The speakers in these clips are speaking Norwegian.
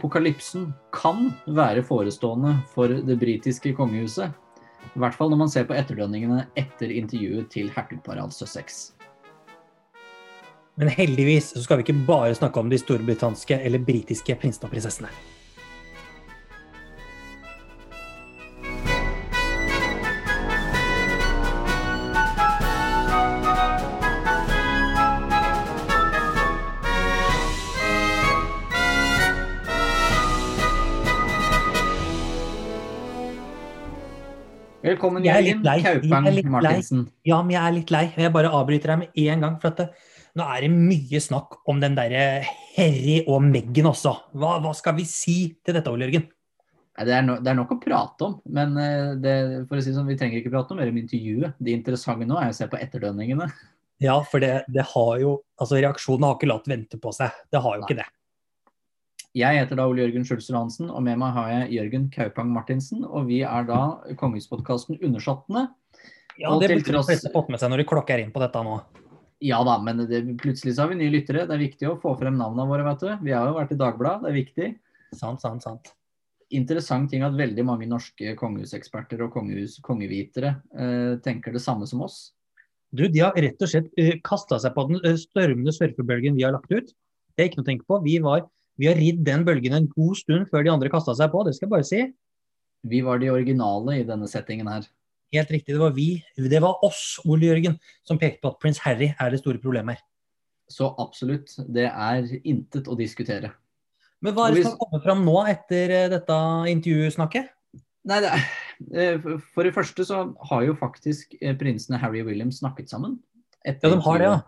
apokalypsen kan være forestående for det britiske kongehuset. I hvert fall når man ser på etterdønningene etter intervjuet til hertugparet av Sussex. Men heldigvis så skal vi ikke bare snakke om de storbritanniske eller britiske prinsene og prinsessene. Velkommen, Jeg er Jørgen. Kaupang Jeg er litt lei. Ja, men jeg er litt lei. Jeg bare avbryter deg med en gang. For at det, nå er det mye snakk om den derre Harry og Meghan også. Hva, hva skal vi si til dette, Ole Jørgen? Det er, no, det er nok å prate om, men eh, det, for å si sånn, vi trenger ikke prate om mer om intervjuet. Det interessante nå er å se på etterdønningene. Ja, for det, det har jo Altså, reaksjonen har ikke latt vente på seg. Det har jo ikke det. Jeg heter da Ole Jørgen Schulzer Hansen, og med meg har jeg Jørgen Kaupang Martinsen. Og vi er da Kongehuspodkasten Undersåttene. Ja, Og det burde de tross- fleste fått med seg når de klokker inn på dette nå. Ja da, men det, plutselig så har vi nye lyttere. Det er viktig å få frem navnene våre, vet du. Vi har jo vært i Dagbladet, det er viktig. Sant, sant, sant. Interessant ting at veldig mange norske kongehuseksperter og kongehus, kongevitere eh, tenker det samme som oss. Du, de har rett og slett uh, kasta seg på den uh, stormende surfebølgen vi har lagt ut. Det er ikke noe å tenke på. Vi, var, vi har ridd den bølgen en god stund før de andre kasta seg på, det skal jeg bare si. Vi var de originale i denne settingen her. Helt riktig, det var vi. Det var oss, Ole Jørgen, som pekte på at prins Harry er det store problemet her. Så absolutt, det er intet å diskutere. Men hva er det som har kommet fram nå etter eh, dette intervjusnakket? Nei, det er, eh, For det første så har jo faktisk eh, prinsene Harry og William snakket sammen. etter Ja, de har det, ja.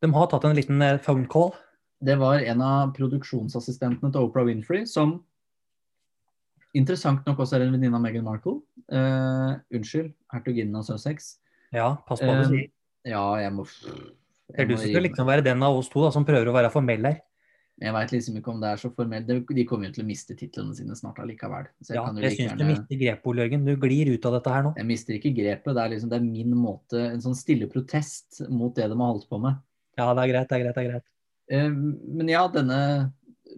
De har tatt en liten phone call. Det var en av produksjonsassistentene til Oprah Winfrey som interessant nok også er en venninne av Meghan Markle. Uh, unnskyld, hertuginnen av Sussex. Ja, pass på hva du Eh, sier. Ja, jeg må Det er du som skal liksom være den av oss to da, som prøver å være formell her. Jeg veit liksom ikke om det er så formelt. De kommer jo til å miste titlene sine snart allikevel. Så jeg Ja, jeg syns du mister grepet, Ole Jørgen. Du glir ut av dette her nå. Jeg mister ikke grepet. Det er liksom det er min måte, en sånn stille protest mot det de har holdt på med. Ja, det er greit, det er greit. det er greit. Eh, Men ja, denne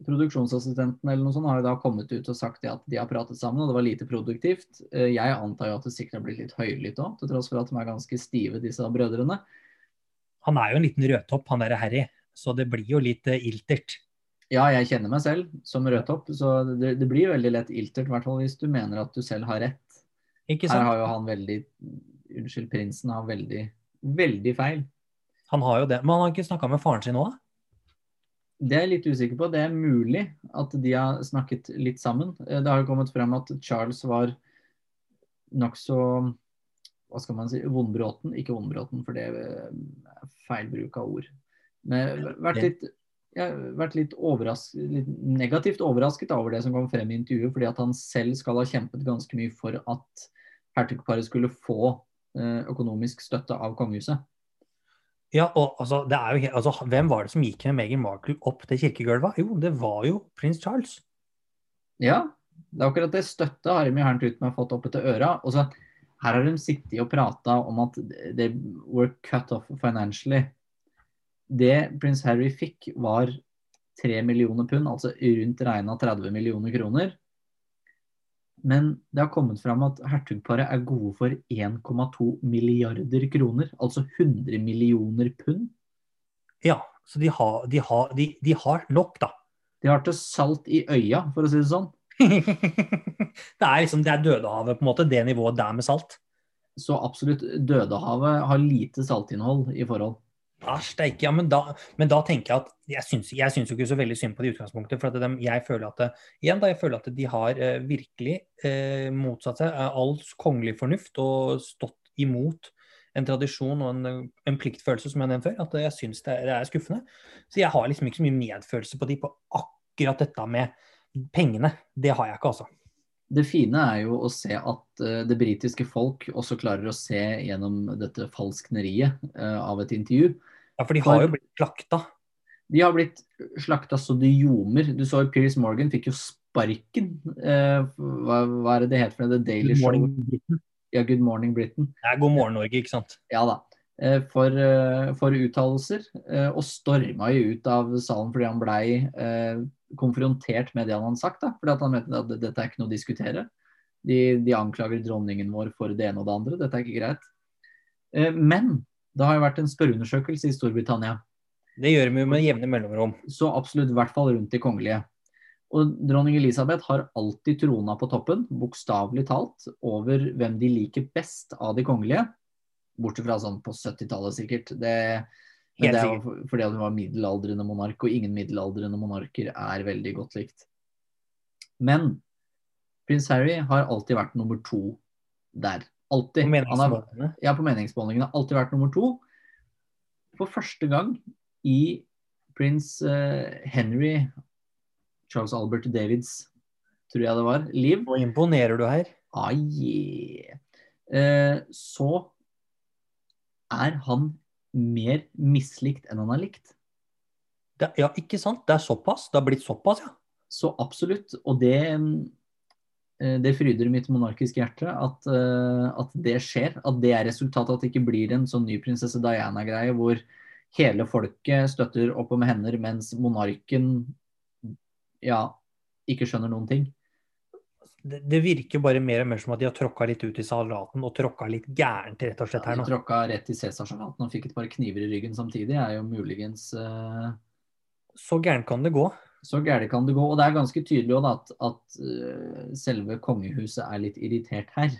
produksjonsassistenten eller noe sånt har jo da kommet ut og sagt at de har pratet sammen, og det var lite produktivt. Eh, Jeg antar jo at det sikkert har blitt litt høylytt òg, til tross for at de er ganske stive, disse brødrene. Han er jo en liten rødtopp, han derre Harry. Så det blir jo litt eh, iltert. Ja, jeg kjenner meg selv som rødtopp, så det, det blir veldig lett iltert, i hvert fall hvis du mener at du selv har rett. Ikke Her har jo han veldig Unnskyld, prinsen har veldig, veldig feil. Han har jo det. Men han har ikke snakka med faren sin òg? Det er jeg litt usikker på. Det er mulig at de har snakket litt sammen. Eh, Det har jo kommet frem at Charles var nokså hva skal man si, vondbråten. Ikke vondbråten, for det er feil bruk av ord. Men vært litt, ja, vært litt, overras litt negativt overrasket over det som kom frem i intervjuet, fordi at han selv skal ha kjempet ganske mye for at hertugparet skulle få eh, økonomisk støtte av kongehuset. Ja, og altså, jo altså, Hvem var det som gikk med Meghan Markle opp til kirkegulvet? Jo, det var jo prins Charles. Ja, det er akkurat det støttet har de hernt ut med fått opp etter øra. Og så her har de sittet og prata om at they were cut off financially. Det prins Harry fikk, var 3 millioner pund, altså rundt regna 30 millioner kroner. Men det har kommet fram at hertugparet er gode for 1,2 milliarder kroner, altså 100 millioner pund. Ja, så de har, de har, de, de har nok, da. De har til salt i øya, for å si det sånn. det er liksom, det er Dødehavet, på en måte, det nivået der med salt. Så absolutt, Dødehavet har lite saltinnhold i forhold. Æsj, det er ikke, ja, men da, men da tenker jeg at jeg syns, jeg syns jo ikke så veldig synd på det i utgangspunktet. For de, jeg føler at det, igjen da, jeg føler at de har eh, virkelig eh, motsatt seg eh, all kongelig fornuft og stått imot en tradisjon og en, en pliktfølelse som jeg nevnte før. At jeg syns det, det er skuffende. Så jeg har liksom ikke så mye medfølelse på de på akkurat dette med pengene. Det har jeg ikke, altså. Det fine er jo å se at eh, det britiske folk også klarer å se gjennom dette falskneriet eh, av et intervju. Ja, For de For- har jo blitt slakta. De har blitt slakta så de ljomer. Du så Piers Morgan fikk jo sparken. Eh, hva, hva er det det heter for noe? The Daily Good Show? Britain. Ja, Good Morning Britain. Det er God morgen, Norge, ikke sant. Ja da. Eh, For, eh, for uttalelser. eh, Og storma jo ut av salen fordi han blei eh, konfrontert med det han hadde sagt. da, fordi han mente at dette er ikke noe å diskutere. De, de anklager dronningen vår for det ene og det andre. Dette er ikke greit. Eh, Men det har jo vært en spørreundersøkelse i Storbritannia. Det gjør vi med jevne mellomrom. Så absolutt, i hvert fall rundt de kongelige. Og dronning Elisabeth har alltid trona på toppen, bokstavelig talt, over hvem de liker best av de kongelige. Bortsett fra sånn på 70-tallet, sikkert. Det, men det er fordi hun var middelaldrende monark, og ingen middelaldrende monarker er veldig godt likt. Men prins Harry har alltid vært nummer to der. Alltid. På har, ja, på meningsmålingene. Alltid vært nummer to. For første gang i prins eh, Henry Charles Albert Davids, tror jeg det var, liv. Nå imponerer du her. Ah, yeah. eh, så er han mer mislikt enn han er likt. Det, ja, ikke sant? Det er såpass? Det har blitt såpass, ja. Så absolutt. Og det, eh, det fryder mitt monarkiske hjerte at, eh, at det skjer. At det er resultatet. At det ikke blir en sånn ny prinsesse Diana-greie hvor hele folket støtter opp om hender, mens monarken ja, ikke skjønner noen ting. Det, det virker bare mer og mer som at de har tråkka litt ut i salaten og tråkka litt gærent rett og slett her De nå. tråkka rett i Cæsarsalaten og fikk et par kniver i ryggen samtidig. er jo muligens uh... Så gærent kan det gå. Så gærent kan det gå. Og det er ganske tydelig også at, at eh, selve kongehuset er litt irritert her.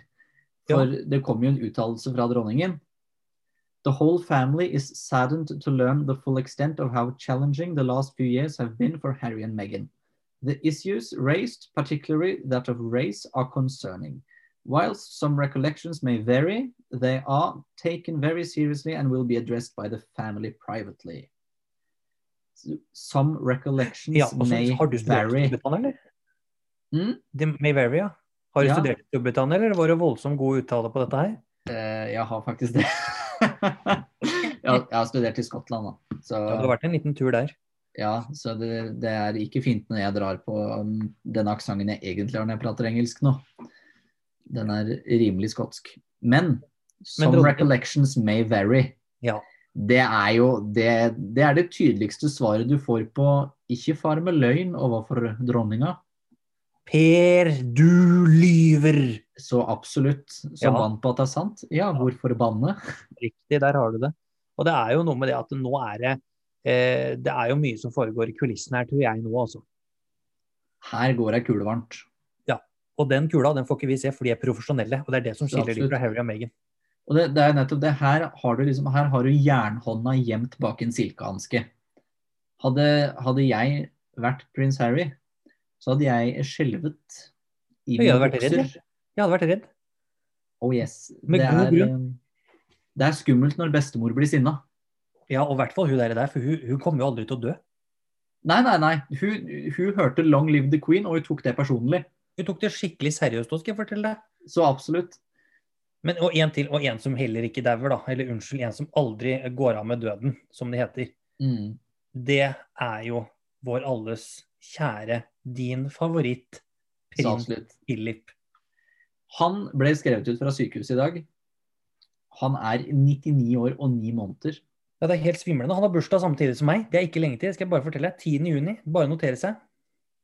For det kom jo en uttalelse fra dronningen. The whole family is saddened to learn the full extent of how challenging the last few years have been for Harry and Meghan. The issues raised, particularly that of race, are concerning. Whilst some recollections may vary, they are taken very seriously and will be addressed by the family privately. Some recollections Ja, også, may har du vary. Eller? Mm? Det may vary, ja. Har du Ja. studert i Storbritannia, eller var det voldsomt god uttale på dette her? Uh, jeg har faktisk det. jeg, jeg har studert i Skottland, da. Så, Ja, det har vært en liten tur der. ja, så det, det er ikke fint når jeg drar på um, den aksenten jeg egentlig har når jeg prater engelsk nå. Den er rimelig skotsk. Men some dronningen- recollections may vary. Ja. Det er jo det, det er det tydeligste svaret du får på ikke fare med løgn overfor dronninga. Per, du lyver! Så absolutt. Så Ja. vant på at det er sant. Ja, hvorfor banne? Riktig, der har du det. Og det er jo noe med det at nå er det eh, Det er jo mye som foregår i kulissene her, tror jeg nå, altså. Her går ei kule varmt. Og den kula den får ikke vi se, for de er profesjonelle. Og det er det som skiller dem fra Harry og Meghan. Og det, det er nettopp det. Her har du liksom, her har du jernhånda gjemt bak en silkehanske. Hadde, hadde jeg vært prins Harry, så hadde jeg skjelvet i Jeg mine vært redd. Jeg hadde vært redd. Oh yes. Med det, god er, eh, det er skummelt når bestemor blir sinna. Ja, og i hvert fall hun der, der for hun, hun kommer jo aldri til å dø. Nei, nei, nei. Hun, hun hørte 'Long live the Queen', og hun tok det personlig. Hun tok det skikkelig seriøst, òg, skal jeg fortelle deg. Så absolutt. Men, og en til, og en som heller ikke dauer, da. Eller unnskyld, en som aldri går av med døden, som det heter. Mm. Det er jo vår alles kjære, din favoritt, prins. Philip. Han ble skrevet ut fra sykehuset i dag. Han er 99 år og 9 måneder. Ja, det er helt svimlende. Han har bursdag samtidig som meg. Det er ikke lenge til. Skal jeg bare fortelle deg. 10. juni. Bare notere seg.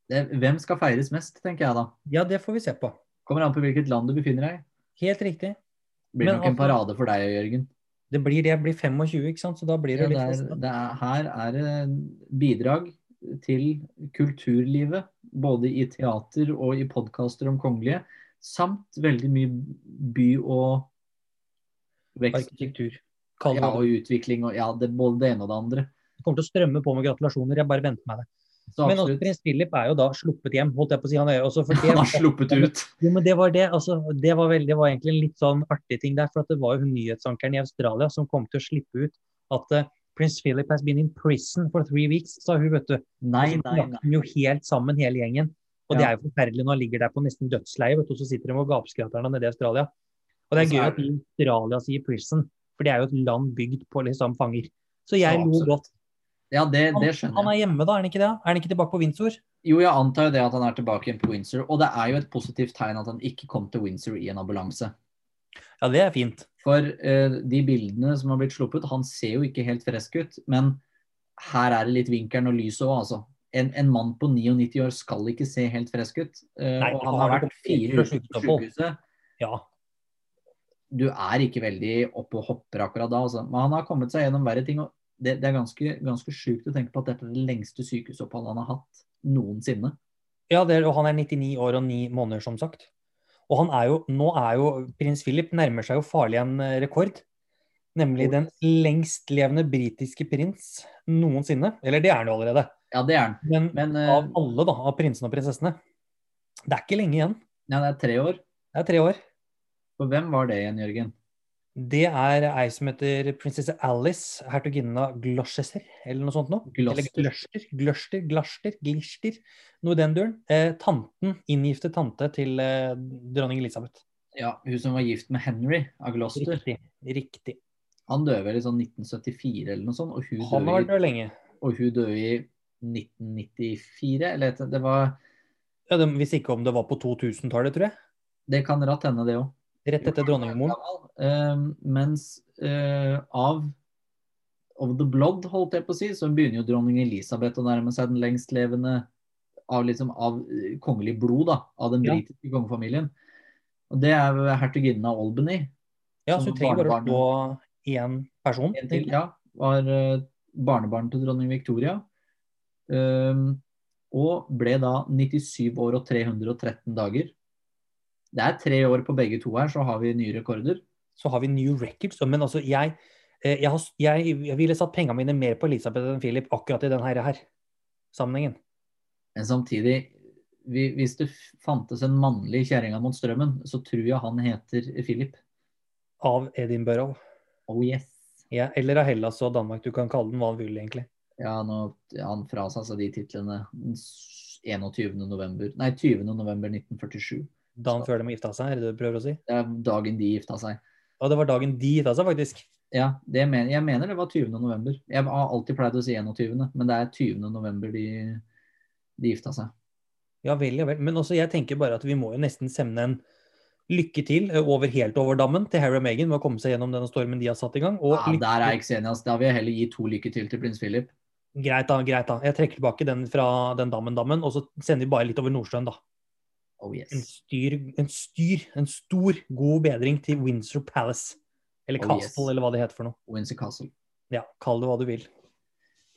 Det, hvem skal feires mest, tenker jeg da. Ja, det får vi se på. Kommer an på hvilket land du befinner deg i. Helt riktig. Blir Men nok en parade for deg, Jørgen. Det blir det. Jeg blir 25, ikke sant. Så da blir Ja, litt det er, det er, her er det bidrag til kulturlivet, både i teater og i podkaster om kongelige, samt veldig mye by- og vekst Arkitektur. Ja, og utvikling og ja, det, både det ene og det andre. Det kommer til å strømme på med gratulasjoner. Jeg bare venter meg det. Men også, prins Philip er jo da sluppet hjem, holdt jeg på å si. Han er jo også for det, Han har sluppet ut. Jo, men det var det. Altså, det, var veldig, det var egentlig en litt sånn artig ting der. For at det var jo hun nyhetsankeren i Australia som kom til å slippe ut at uh, prins Philip has been in prison for three weeks, sa hun, vet du. Nei, Og nei, nei. hun jo helt sammen, hele gjengen. Og det er jo forferdelig når han ligger der på nesten dødsleie, vet du, og så sitter de og gapskratter han nede i Australia. Og det er gøy at Australia sier prison, for det er jo et land bygd på liksom fanger. Så jeg Så lo godt. Ja, det, det skjønner han er hjemme da, er han ikke det? Er han ikke tilbake på Windsor? Jo, jeg antar jo det at han er tilbake igjen på Windsor. Og det er jo et positivt tegn at han ikke kom til Windsor i en ambulanse. Ja, det er fint. For uh, de bildene som har blitt sluppet, han ser jo ikke helt frisk ut. Men her er det litt vinkelen og lyset òg, altså. en, en mann på 99 år skal ikke se helt frisk ut. Uh, Nei, og han har vært fire uker på sykehuset. Ja. Du er ikke veldig oppe og hopper akkurat da, altså. Men han har kommet seg gjennom verre ting. og det, det er ganske, ganske sjukt å tenke på at dette er det lengste sykehusoppholdet han har hatt noensinne. Ja, det er, og han er 99 år og 9 måneder, som sagt. Og han er jo, nå er jo prins Philip nærmer seg jo farlig en eh, rekord. Nemlig den lengstlevende britiske prins noensinne. Eller det er han jo allerede. Ja, det er han. Men, Men uh, av alle, da, av prinsene og prinsessene. Det er ikke lenge igjen. ja, det er tre år. Det er tre år. For hvem var det igjen, Jørgen? Det er ei som heter prinsesse Alice, hertuginnen av Gloucester, eller noe sånt noe. Gloucester. Gloucester, Gloucester, Glister, noe i den duren. Eh, tanten, inngifte tante til eh, dronning Elisabeth. Ja, Hun som var gift med Henry av Gloucester. Riktig. Riktig. Han døde vel i sånn 1974 eller noe sånt, og hun Han døde, i, lenge. og hun døde i 1994, eller det var Ja, hvis ikke om det var på 2000-tallet, tror jeg. Det kan rett hende, det òg. Rett etter dronningmoren. Um, mens eh, av of the blood, holdt jeg på å si, så begynner jo dronning Elisabeth å nærme seg den lengstlevende av, liksom, av eh, kongelig blod, da, av den Ja. kongefamilien. Og det er hertuginnen av Albany. Ja, så hun trenger bare å få én person. En til, ja, var uh, barnebarn til dronning Victoria. Um, og ble da 97 år og 313 dager. Det er tre år på begge to her, så har vi nye rekorder. Så har vi new records. Men altså, jeg, eh, jeg, har, jeg, jeg ville satt pengene mine mer på Elisabeth enn Philip akkurat i denne her sammenhengen. Men samtidig, vi, hvis det fantes en mannlig kjerringa mot strømmen, så tror jeg han heter Philip. Av Edinburgh. Oh yes. Ja, eller av Hellas og Danmark. Du kan kalle den hva du vil, egentlig. Ja, nå han frasa seg de titlene den 21. november, nei 20. november 1947. Dagen før de gifta seg, er det du prøver å si? Det er dagen de gifta seg. Og det var dagen de gifta seg, faktisk. Ja, det men, jeg mener det var 20. november. Jeg har alltid pleid å si 21., men det er 20. november de, de gifta seg. Ja vel, ja vel. Men også, jeg tenker bare at vi må jo nesten sende en lykke til eh, over helt over dammen til Harry og Meghan med å komme seg gjennom denne stormen de har satt i gang. Ja, der er jeg ikke enig. Da vil jeg heller gi to lykke til til prins Philip. Greit da, greit da. Jeg trekker tilbake den fra den dammen-dammen, og så sender vi bare litt over Nordsjøen, da. Oh En styr, en styr, en stor, god bedring til Windsor Palace. Eller Oh, Castle, yes. eller hva det heter for noe. Windsor Castle. Ja, kall det hva du vil.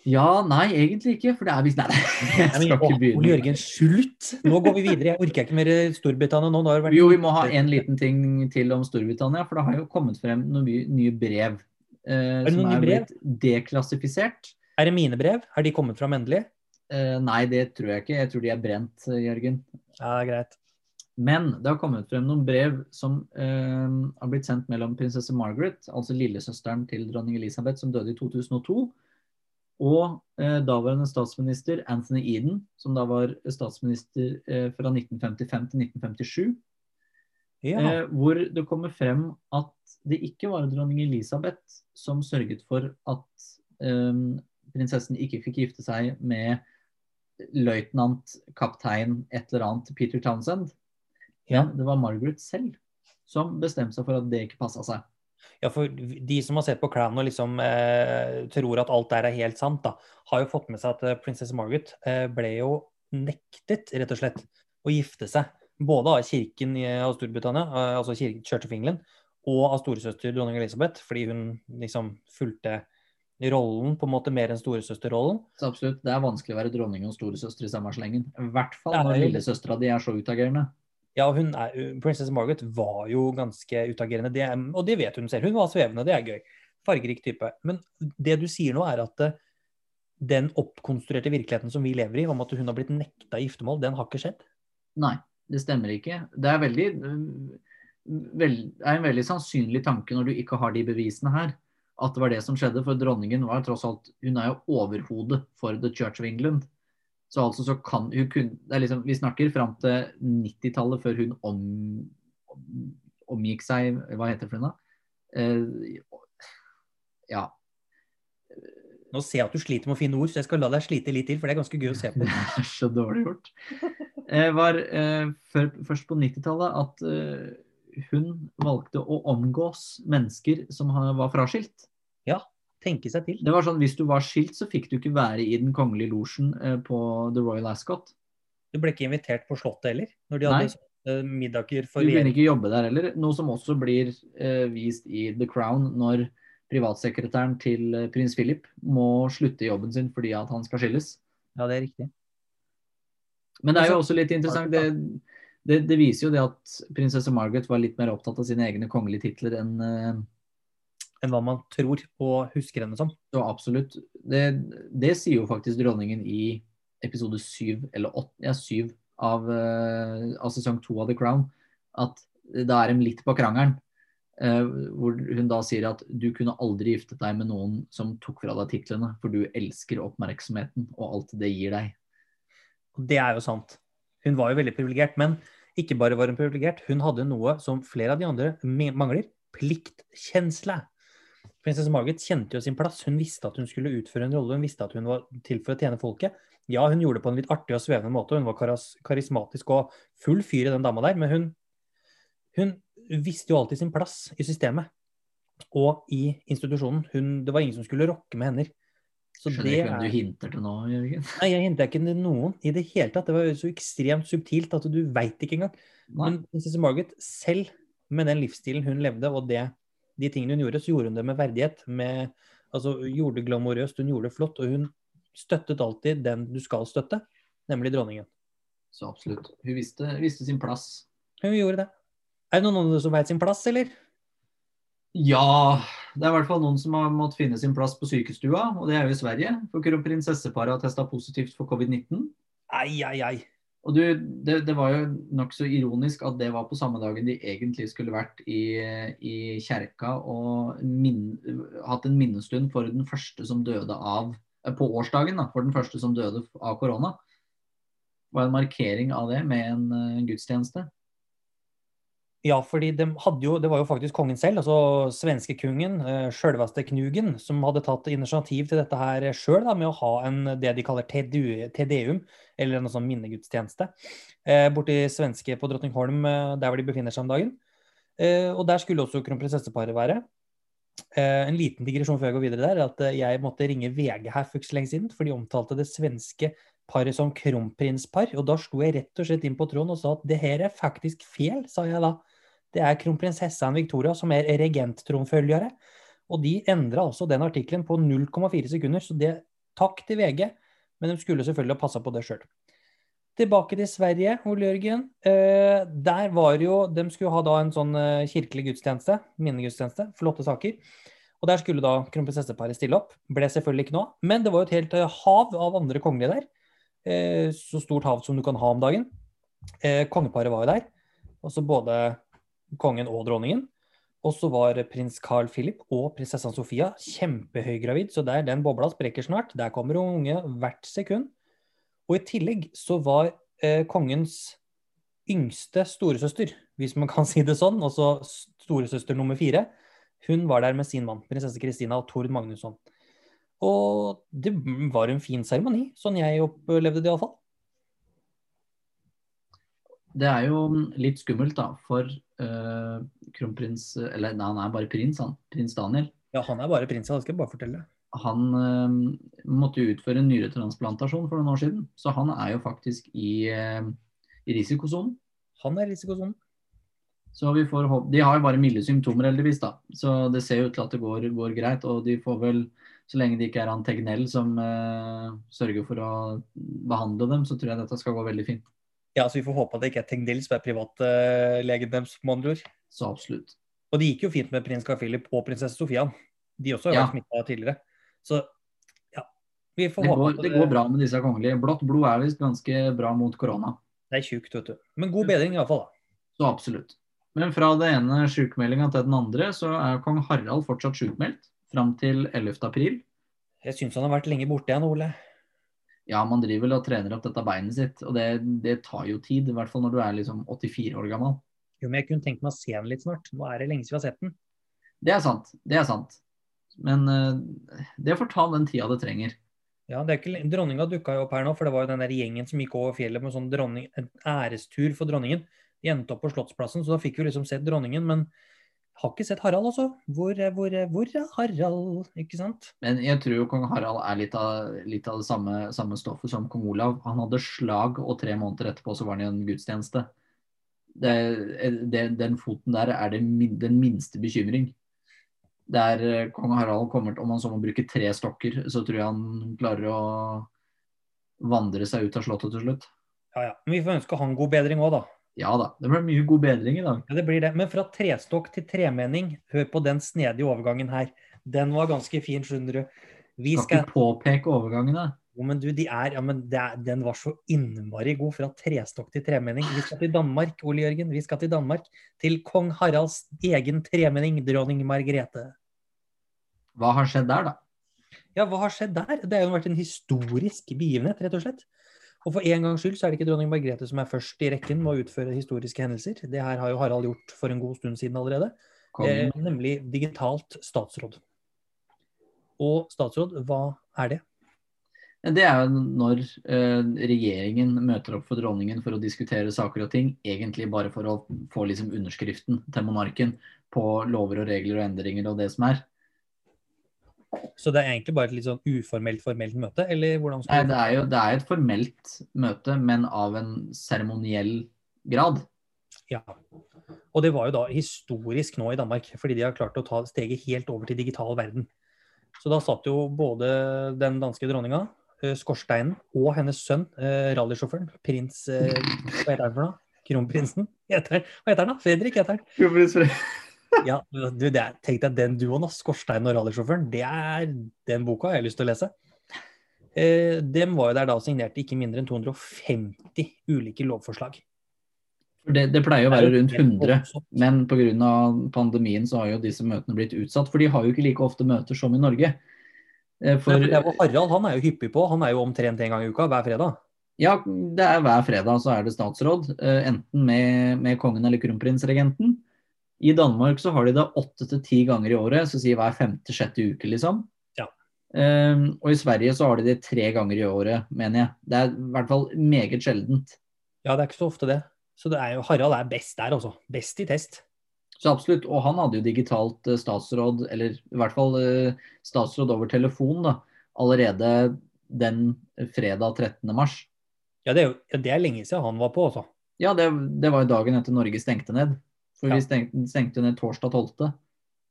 Ja, nei, egentlig ikke. For det er visst Nei, jeg skal men, ikke Ole begynne. Jørgen, slutt! Nå går vi videre. Jeg orker ikke mer Storbritannia nå. har vært... Jo, vi må ha en liten ting til om Storbritannia, for det har jo kommet frem noen nye, brev. Eh, det som er brev? blitt deklassifisert. Er det mine brev? Er de kommet fram endelig? Eh, nei, det tror jeg ikke. Jeg tror de er brent, eh, Jørgen. Ja, greit. Men det har kommet frem noen brev som eh, har blitt sendt mellom prinsesse Margaret, altså lillesøsteren til dronning Elisabeth, som døde i 2002, og eh, daværende statsminister Anthony Eden, som da var statsminister eh, fra 1955 til 1957. Ja. Eh, hvor det kommer frem at det ikke var dronning Elisabeth som sørget for at eh, prinsessen ikke fikk gifte seg med løytnant, kaptein, et eller annet Peter Townsend. Ja. Men det var Margaret selv som bestemte seg for at det ikke passa seg. Ja, for de som har sett på Crown og liksom eh, tror at alt der er helt sant, da, har jo fått med seg at eh, prinsesse Margaret eh, ble jo nektet, rett og slett, å gifte seg. Både av kirken i, av Storbritannia, eh, altså kirken, Church of England, og av storesøster dronning Elisabeth, fordi hun liksom fulgte rollen på en måte mer enn storesøsterrollen. Så absolutt, Det er vanskelig å være dronning og storesøster i samme slengen. I hvert fall når lillesøstera di er så utagerende. Ja, hun er, prinsesse Margaret var jo ganske utagerende, det, er- og det vet hun selv. Hun var svevende, det er gøy. Fargerik type. Men det du sier nå, er at eh, den oppkonstruerte virkeligheten som vi lever i, om at hun har blitt nekta giftermål, den har ikke skjedd. Nei, det stemmer ikke. Det er, veldig, vel, det er en veldig sannsynlig tanke når du ikke har de bevisene her, at det var det som skjedde. For dronningen var tross alt Hun er jo overhodet for The Church of England. Så altså så kan hun kunne det er liksom, Vi snakker fram til 90-tallet før hun om, om, omgikk seg Hva heter det for noe? Eh, ja. Nå ser jeg at du sliter med å finne ord, så jeg skal la deg slite litt til, for det er ganske gøy å se på. Det er så dårlig gjort. Det var eh, før, først på 90-tallet at eh, hun valgte å omgås mennesker som var fraskilt. Ja. tenke seg til. Det var sånn, Hvis du var skilt, så fikk du ikke være i den kongelige losjen eh, på The Royal Ascot. Du ble ikke invitert på Slottet heller? Når de Nei. hadde middager for Du kunne ikke jobbe der heller. Noe som også blir eh, vist i The Crown når privatsekretæren til eh, prins Philip må slutte jobben sin fordi at han skal skilles. Ja, det er riktig. Men det er jo også litt interessant. Det, det, det viser jo det at prinsesse Margaret var litt mer opptatt av sine egne kongelige titler enn eh, Enn hva man tror og husker henne som. Ja, absolutt. Det, det sier jo faktisk dronningen i episode syv, eller åtte, ja, syv av, eh, av sesong to av The Crown. At da er de litt på krangelen. Uh, hvor hun da sier at du kunne aldri giftet deg med noen som tok fra deg titlene, for du elsker oppmerksomheten og alt det gir deg. Det er jo sant. Hun var jo veldig privilegert. Men ikke bare var hun privilegert, hun hadde noe som flere av de andre mangler. Pliktkjensle. Prinsesse Margaret kjente jo sin plass. Hun visste at hun skulle utføre en rolle. Hun visste at hun var til for å tjene folket. Ja, hun gjorde det på en litt artig og svevende måte. Hun var karismatisk og full fyr i den dama der. Men hun, hun visste jo alltid sin plass i systemet og i institusjonen. Hun, det var ingen som skulle rokke med henne. Så Skjønner det ikke hvem du hinter til nå, Jørgen. Nei, jeg hinta ikke til noen i det hele tatt. Det var så ekstremt subtilt at du veit ikke engang. Men prinsesse Margaret selv, med den livsstilen hun levde, og det, de tingene hun gjorde, så gjorde hun det med verdighet. Med, altså, gjorde det glamorøst, hun gjorde det flott. Og hun støttet alltid den du skal støtte, nemlig dronningen. Så absolutt. Hun visste, visste sin plass. Hun gjorde det. Er det noen andre som veit sin plass, eller? Ja, det er i hvert fall noen som har måttet finne sin plass på sykestua, og det er jo i Sverige. For kronprinsesseparet har testa positivt for covid-19. Ei, ei, ei. Og du, det, det var jo nokså ironisk at det var på samme dagen de egentlig skulle vært i, i kjerka og min, hatt en minnestund for den første som døde av eh, På årsdagen, da, for den første som døde av korona. Det var en markering av det med en en gudstjeneste. Ja, fordi de jo, det var jo faktisk kongen selv, altså svenskekungen, eh, sjølveste Knugen, som hadde tatt initiativ til dette her sjøl, med å ha en, det de kaller TDUM, eller en sånn minnegudstjeneste, eh, borti svenske på Drottningholm, eh, der hvor de befinner seg om dagen. Og der skulle også kronprinsesseparet være. En liten digresjon før jeg går videre der, er at jeg måtte ringe VG her for ikke så lenge siden, for de omtalte det svenske paret som kronprinspar, og da slo jeg rett og slett inn på tråden og sa at det her er faktisk feil, sa jeg da. Det er kronprinsessaen Victoria som er regenttronfølgere. Og de endra altså den artikkelen på 0,4 sekunder, så det takk til VG. Men de skulle selvfølgelig ha passa på det sjøl. Tilbake til Sverige, Ole Jørgen. Eh, der var jo De skulle ha da en sånn eh, kirkelig gudstjeneste, minnegudstjeneste, flotte saker. Og der skulle da kronprinsesseparet stille opp. Ble selvfølgelig ikke noe av. Men det var jo et helt eh, hav av andre kongelige der. Eh, så stort hav som du kan ha om dagen. Eh, kongeparet var jo der. Også både kongen og dronningen. Og så var prins Carl Philip og prinsessa Sofia kjempehøygravid, så der den bobla sprekker snart. Der kommer unge hvert sekund. Og i tillegg så var eh, kongens yngste storesøster, hvis man kan si det sånn, altså storesøster nummer fire, hun var der med sin mann, prinsesse Kristina og Tord Magnusson. Og det var en fin seremoni, sånn jeg opplevde det iallfall. Det er jo litt skummelt da, for uh, kronprins Eller nei, han er bare prins, han. Prins Daniel. Ja, han er bare prins, det skal jeg bare fortelle. Han uh, måtte jo utføre en nyretransplantasjon for noen år siden, så han er jo faktisk i, uh, i risikosonen. Han er i risikosonen. Så vi får håpe De har jo bare milde symptomer, heldigvis, da. Så det ser jo ut til at det går, går greit. Og de får vel, så lenge det ikke er han Tegnell som uh, sørger for å behandle dem, så tror jeg dette skal gå veldig fint. Ja, så vi får håpe at det ikke er Tegndil som er privatlegen deres, med andre ord. Så absolutt. Og det gikk jo fint med prins Carl Philip og prinsesse Sofia. De også har Ja. vært smitta tidligere. Så ja. Vi får Det håpe går, at det går bra med disse kongelige. Blått blod er visst ganske bra mot korona. Det er tjukt, vet du. Men god bedring iallfall, da. Så absolutt. Men fra det ene sjukmeldinga til den andre, så er kong Harald fortsatt sjukmeldt fram til 11. april. Jeg syns han har vært lenge borte igjen, Ole. Ja, man driver vel og trener opp dette beinet sitt, og det, det tar jo tid. I hvert fall når du er liksom 84 år gammel. Jo, men jeg kunne tenkt meg å se den litt snart. Nå er det lenge siden vi har sett den. Det er sant. Det er sant. Men uh, det får ta den tida det trenger. Ja, det er ikke, Dronninga dukka jo opp her nå, for det var jo den der gjengen som gikk over fjellet med sånn dronning, en ærestur for dronningen. De endte opp på Slottsplassen, så da fikk vi liksom sett dronningen. Men Har ikke sett Harald, altså. Hvor, er- hvor, er- hvor er Harald? Ikke sant? Men jeg tror jo kong Harald er litt av, litt av det samme, samme stoffet som kong Olav. Han hadde slag, og tre måneder etterpå så var han i en gudstjeneste. Det, det, den foten der er det, den minste bekymring. Der eh, kong Harald kommer til, om han så må bruke tre stokker, så tror jeg han klarer å vandre seg ut av slottet til slutt. Ja, ja. Men vi får ønske han god bedring òg, da. Ja da, det blir mye god bedring i dag. Ja, det blir det. Men fra trestokk til tremenning, hør på den snedige overgangen her. Den var ganske fin, skjønner du. Vi Skal skal ikke påpeke overgangene. Jo, men du, de er, ja, men er, den var så innmari god fra trestokk til tremenning. Vi skal til Danmark, Ole Jørgen. Vi skal til Danmark. Til kong Haralds egen tremenning, dronning Margrethe. Hva har skjedd der, da? Ja, hva har skjedd der? Det har jo vært en historisk begivenhet, rett og slett. Og for en gangs skyld så er det ikke dronning Margrethe som er først i rekken med å utføre historiske hendelser. Det her har jo Harald gjort for en god stund siden allerede. Eh, nemlig digitalt statsråd. Og statsråd, hva er det? Det er jo når eh, regjeringen møter opp for dronningen for å diskutere saker og ting, egentlig bare for å få liksom underskriften til monarken på lover og regler og endringer og det som er. Så det er egentlig bare et litt sånn uformelt formelt møte, eller hvordan Nei, det er jo det er et formelt møte, men av en seremoniell grad. Ja. Og det var jo da historisk nå i Danmark, fordi de har klart å ta steget helt over til digital verden. Så da satt jo både den danske dronninga, eh, skorsteinen, og hennes sønn, eh, rallysjåføren, prins eh, Hva heter han for noe? Kronprinsen? Heter? Hva heter han da? Fredrik heter han. Ja, du, det er, tenk deg den duoen, Skorstein og rallysjåføren. Det er den boka jeg har lyst til å lese. Eh, dem var jo der da signerte ikke mindre enn 250 ulike lovforslag. Det, det pleier å være rundt 100, voldsomt. men pga. pandemien så har jo disse møtene blitt utsatt. For de har jo ikke like ofte møter som i Norge. Eh, For, For Harald han er jo hyppig på. Han er jo omtrent en gang i uka hver fredag. Ja, det er hver fredag så er det statsråd, eh, enten med, med kongen eller kronprinsregenten. I Danmark så har de det åtte til ti ganger i året, så si hver femte-sjette uke, liksom. Ja. Um, og i Sverige så har de det tre ganger i året, mener jeg. Det er i hvert fall meget sjeldent. Ja, det er ikke så ofte det. Så det er jo, Harald er best der, altså. Best i test. Så absolutt. Og han hadde jo digitalt eh, statsråd, eller i hvert fall eh, statsråd over telefon, da, allerede den fredag 13. mars. Ja, det er, jo, det er lenge siden han var på, altså. Ja, det, det var jo dagen etter Norge stengte ned. For Ja. vi stengte, stengte ned torsdag 12.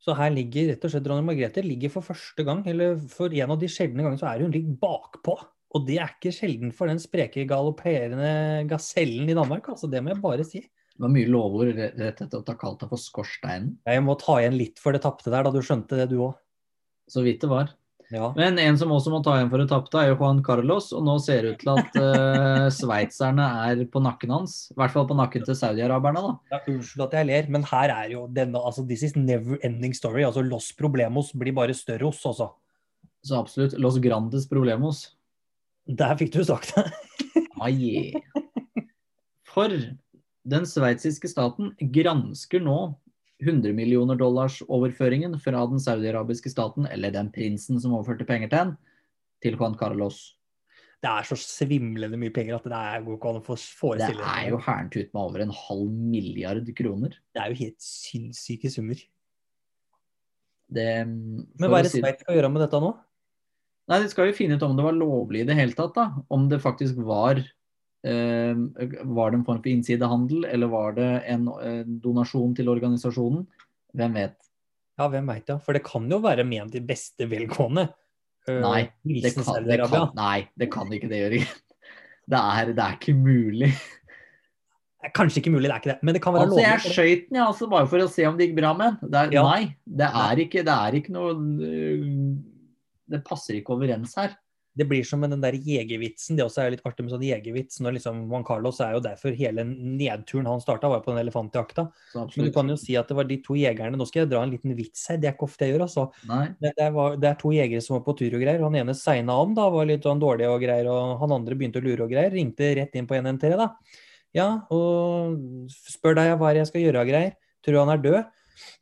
Så her ligger rett og slett dronning Margrethe ligger for første gang, eller for en av de sjeldne gangene, så er hun litt bakpå. Og det er ikke sjelden for den spreke, galopperende gasellen i Danmark, altså. Det må jeg bare si. Det var mye lovord rett etter at ha kalt deg for Skorsteinen. Jeg må ta igjen litt for det tapte der, da du skjønte det, du òg. Så vidt det var. Ja. Men en som også må ta igjen for det tapte, er jo Juan Carlos. Og nå ser det ut til at uh, sveitserne er på nakken hans. I hvert fall på nakken til saudiaraberne, da. Ja, unnskyld at jeg ler, men her er jo denne altså This is never ending story. altså Los Problemos blir bare større hos, altså. Så absolutt. Los grandes problemos. Der fikk du sagt det. Ah, yeah. For den sveitsiske staten gransker nå 100 millioner dollars overføringen fra den saudiarabiske staten, eller den prinsen som overførte penger til den, til Juan Carlos. Det er så svimlende mye penger at det er går ikke an å få Det er jo herntut med over en halv milliard kroner. Det er jo helt sinnssyke summer. Det, Men hva er det si- Sveits skal gjøre med dette nå? Nei, De skal jo finne ut om det var lovlig i det hele tatt. da. Om det faktisk var Var det en form for innsidehandel, eller var det en eh, donasjon til organisasjonen? Hvem vet. Ja, hvem veit ja. For det kan jo være ment i beste velgående. Eh, Nei, Det kan, det kan, nei, det kan ikke det, Jørgen. Det er, det er ikke mulig. Kanskje ikke mulig, det er ikke det. Men det kan være Altså, Jeg lovlig. skøyt den, ja, altså, bare for å se om det gikk bra med den. Det Ja. Nei, det er, ikke, det er ikke noe øh, Det passer ikke overens her. Det blir som med den der jegervitsen. Det også er litt artig med sånn jegervits. Når liksom Juan Carlos er jo derfor hele nedturen han starta, var på den elefantjakta. Men du kan jo si at det var de to jegerne Nå skal jeg dra en liten vits her, det er ikke ofte jeg gjør, altså. Det, det, var, det er to jegere som var på tur og greier. Han ene segna om, da, var litt sånn dårlig og greier. Og han andre begynte å lure og greier. Ringte rett inn på 113, da. Ja, og spør deg hva jeg skal gjøre og greier. Tror du han er død?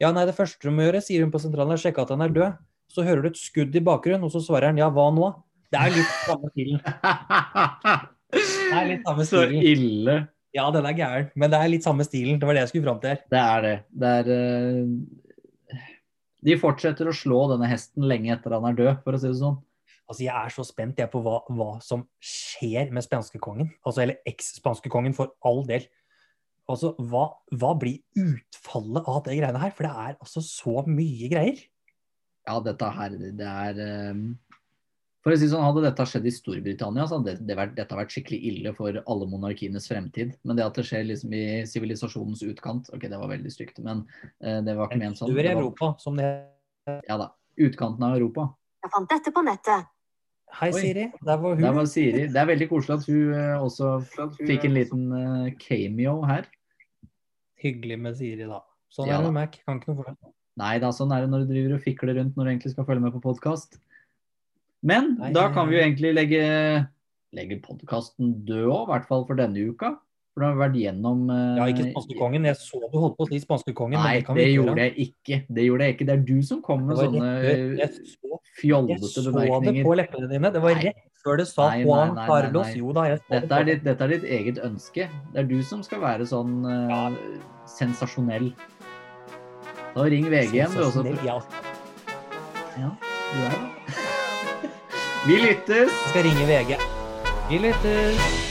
Ja, nei, det første du må gjøre, sier hun på sentralen, er sjekke at han er død. Så hører du et skudd i bakgrunnen, og så svarer han ja, hva nå? Det er litt samme stilen. Det er litt samme stilen. Så ille. Ja, den er gæren, men det er litt samme stilen. Det var det jeg skulle fram til. Det er det. Det er uh... De fortsetter å slå denne hesten lenge etter han er død, for å si det sånn. Altså, Jeg er så spent jeg, på hva, hva som skjer med spanskekongen. Altså, eller eks-spanskekongen, for all del. Altså, hva, hva blir utfallet av det greiene her? For det er altså så mye greier. Ja, dette her, det er ehm, For å si sånn, Hadde dette skjedd i Storbritannia, så hadde det, det vært, dette vært skikkelig ille for alle monarkienes fremtid. Men det at det skjer liksom i sivilisasjonens utkant Ok, det var veldig stygt, men eh, det var ikke ment sånn. Sør i Det var- Europa, som det Ja da. Utkanten av Europa. Jeg fant dette på nettet. Hei, Oi. Siri. Der var hun. Der var Siri. Det er veldig koselig at hun uh, også fikk en liten uh, cameo her. Hyggelig med Siri, da. Sånn Ja er det med Mac. Kan ikke noe for det. Nei da, sånn er det når du driver og fikler rundt når du egentlig skal følge med på podkast. Men Nei, da kan vi jo egentlig legge, legge podkasten død òg, i hvert fall for denne uka. For da har vært gjennom uh, Ja, ikke spanskekongen. Jeg så du holdt på å si spanskekongen, Nei, men det kan det gjorde jeg ikke. Det gjorde jeg ikke. Det er du som kom med sånne rett før- jeg så, jeg så det på leppene dine. Det var rett før du sa Nei, Juan nei, nei, Carlos. Jo da, jeg så Dette er, ditt, dette er ditt eget ønske. Det er du som skal være sånn eh, sensasjonell. Da ring VG igjen, du også. Ja, Ja, du er det. Vi lyttes! jeg skal ringe VG. Vi lyttes.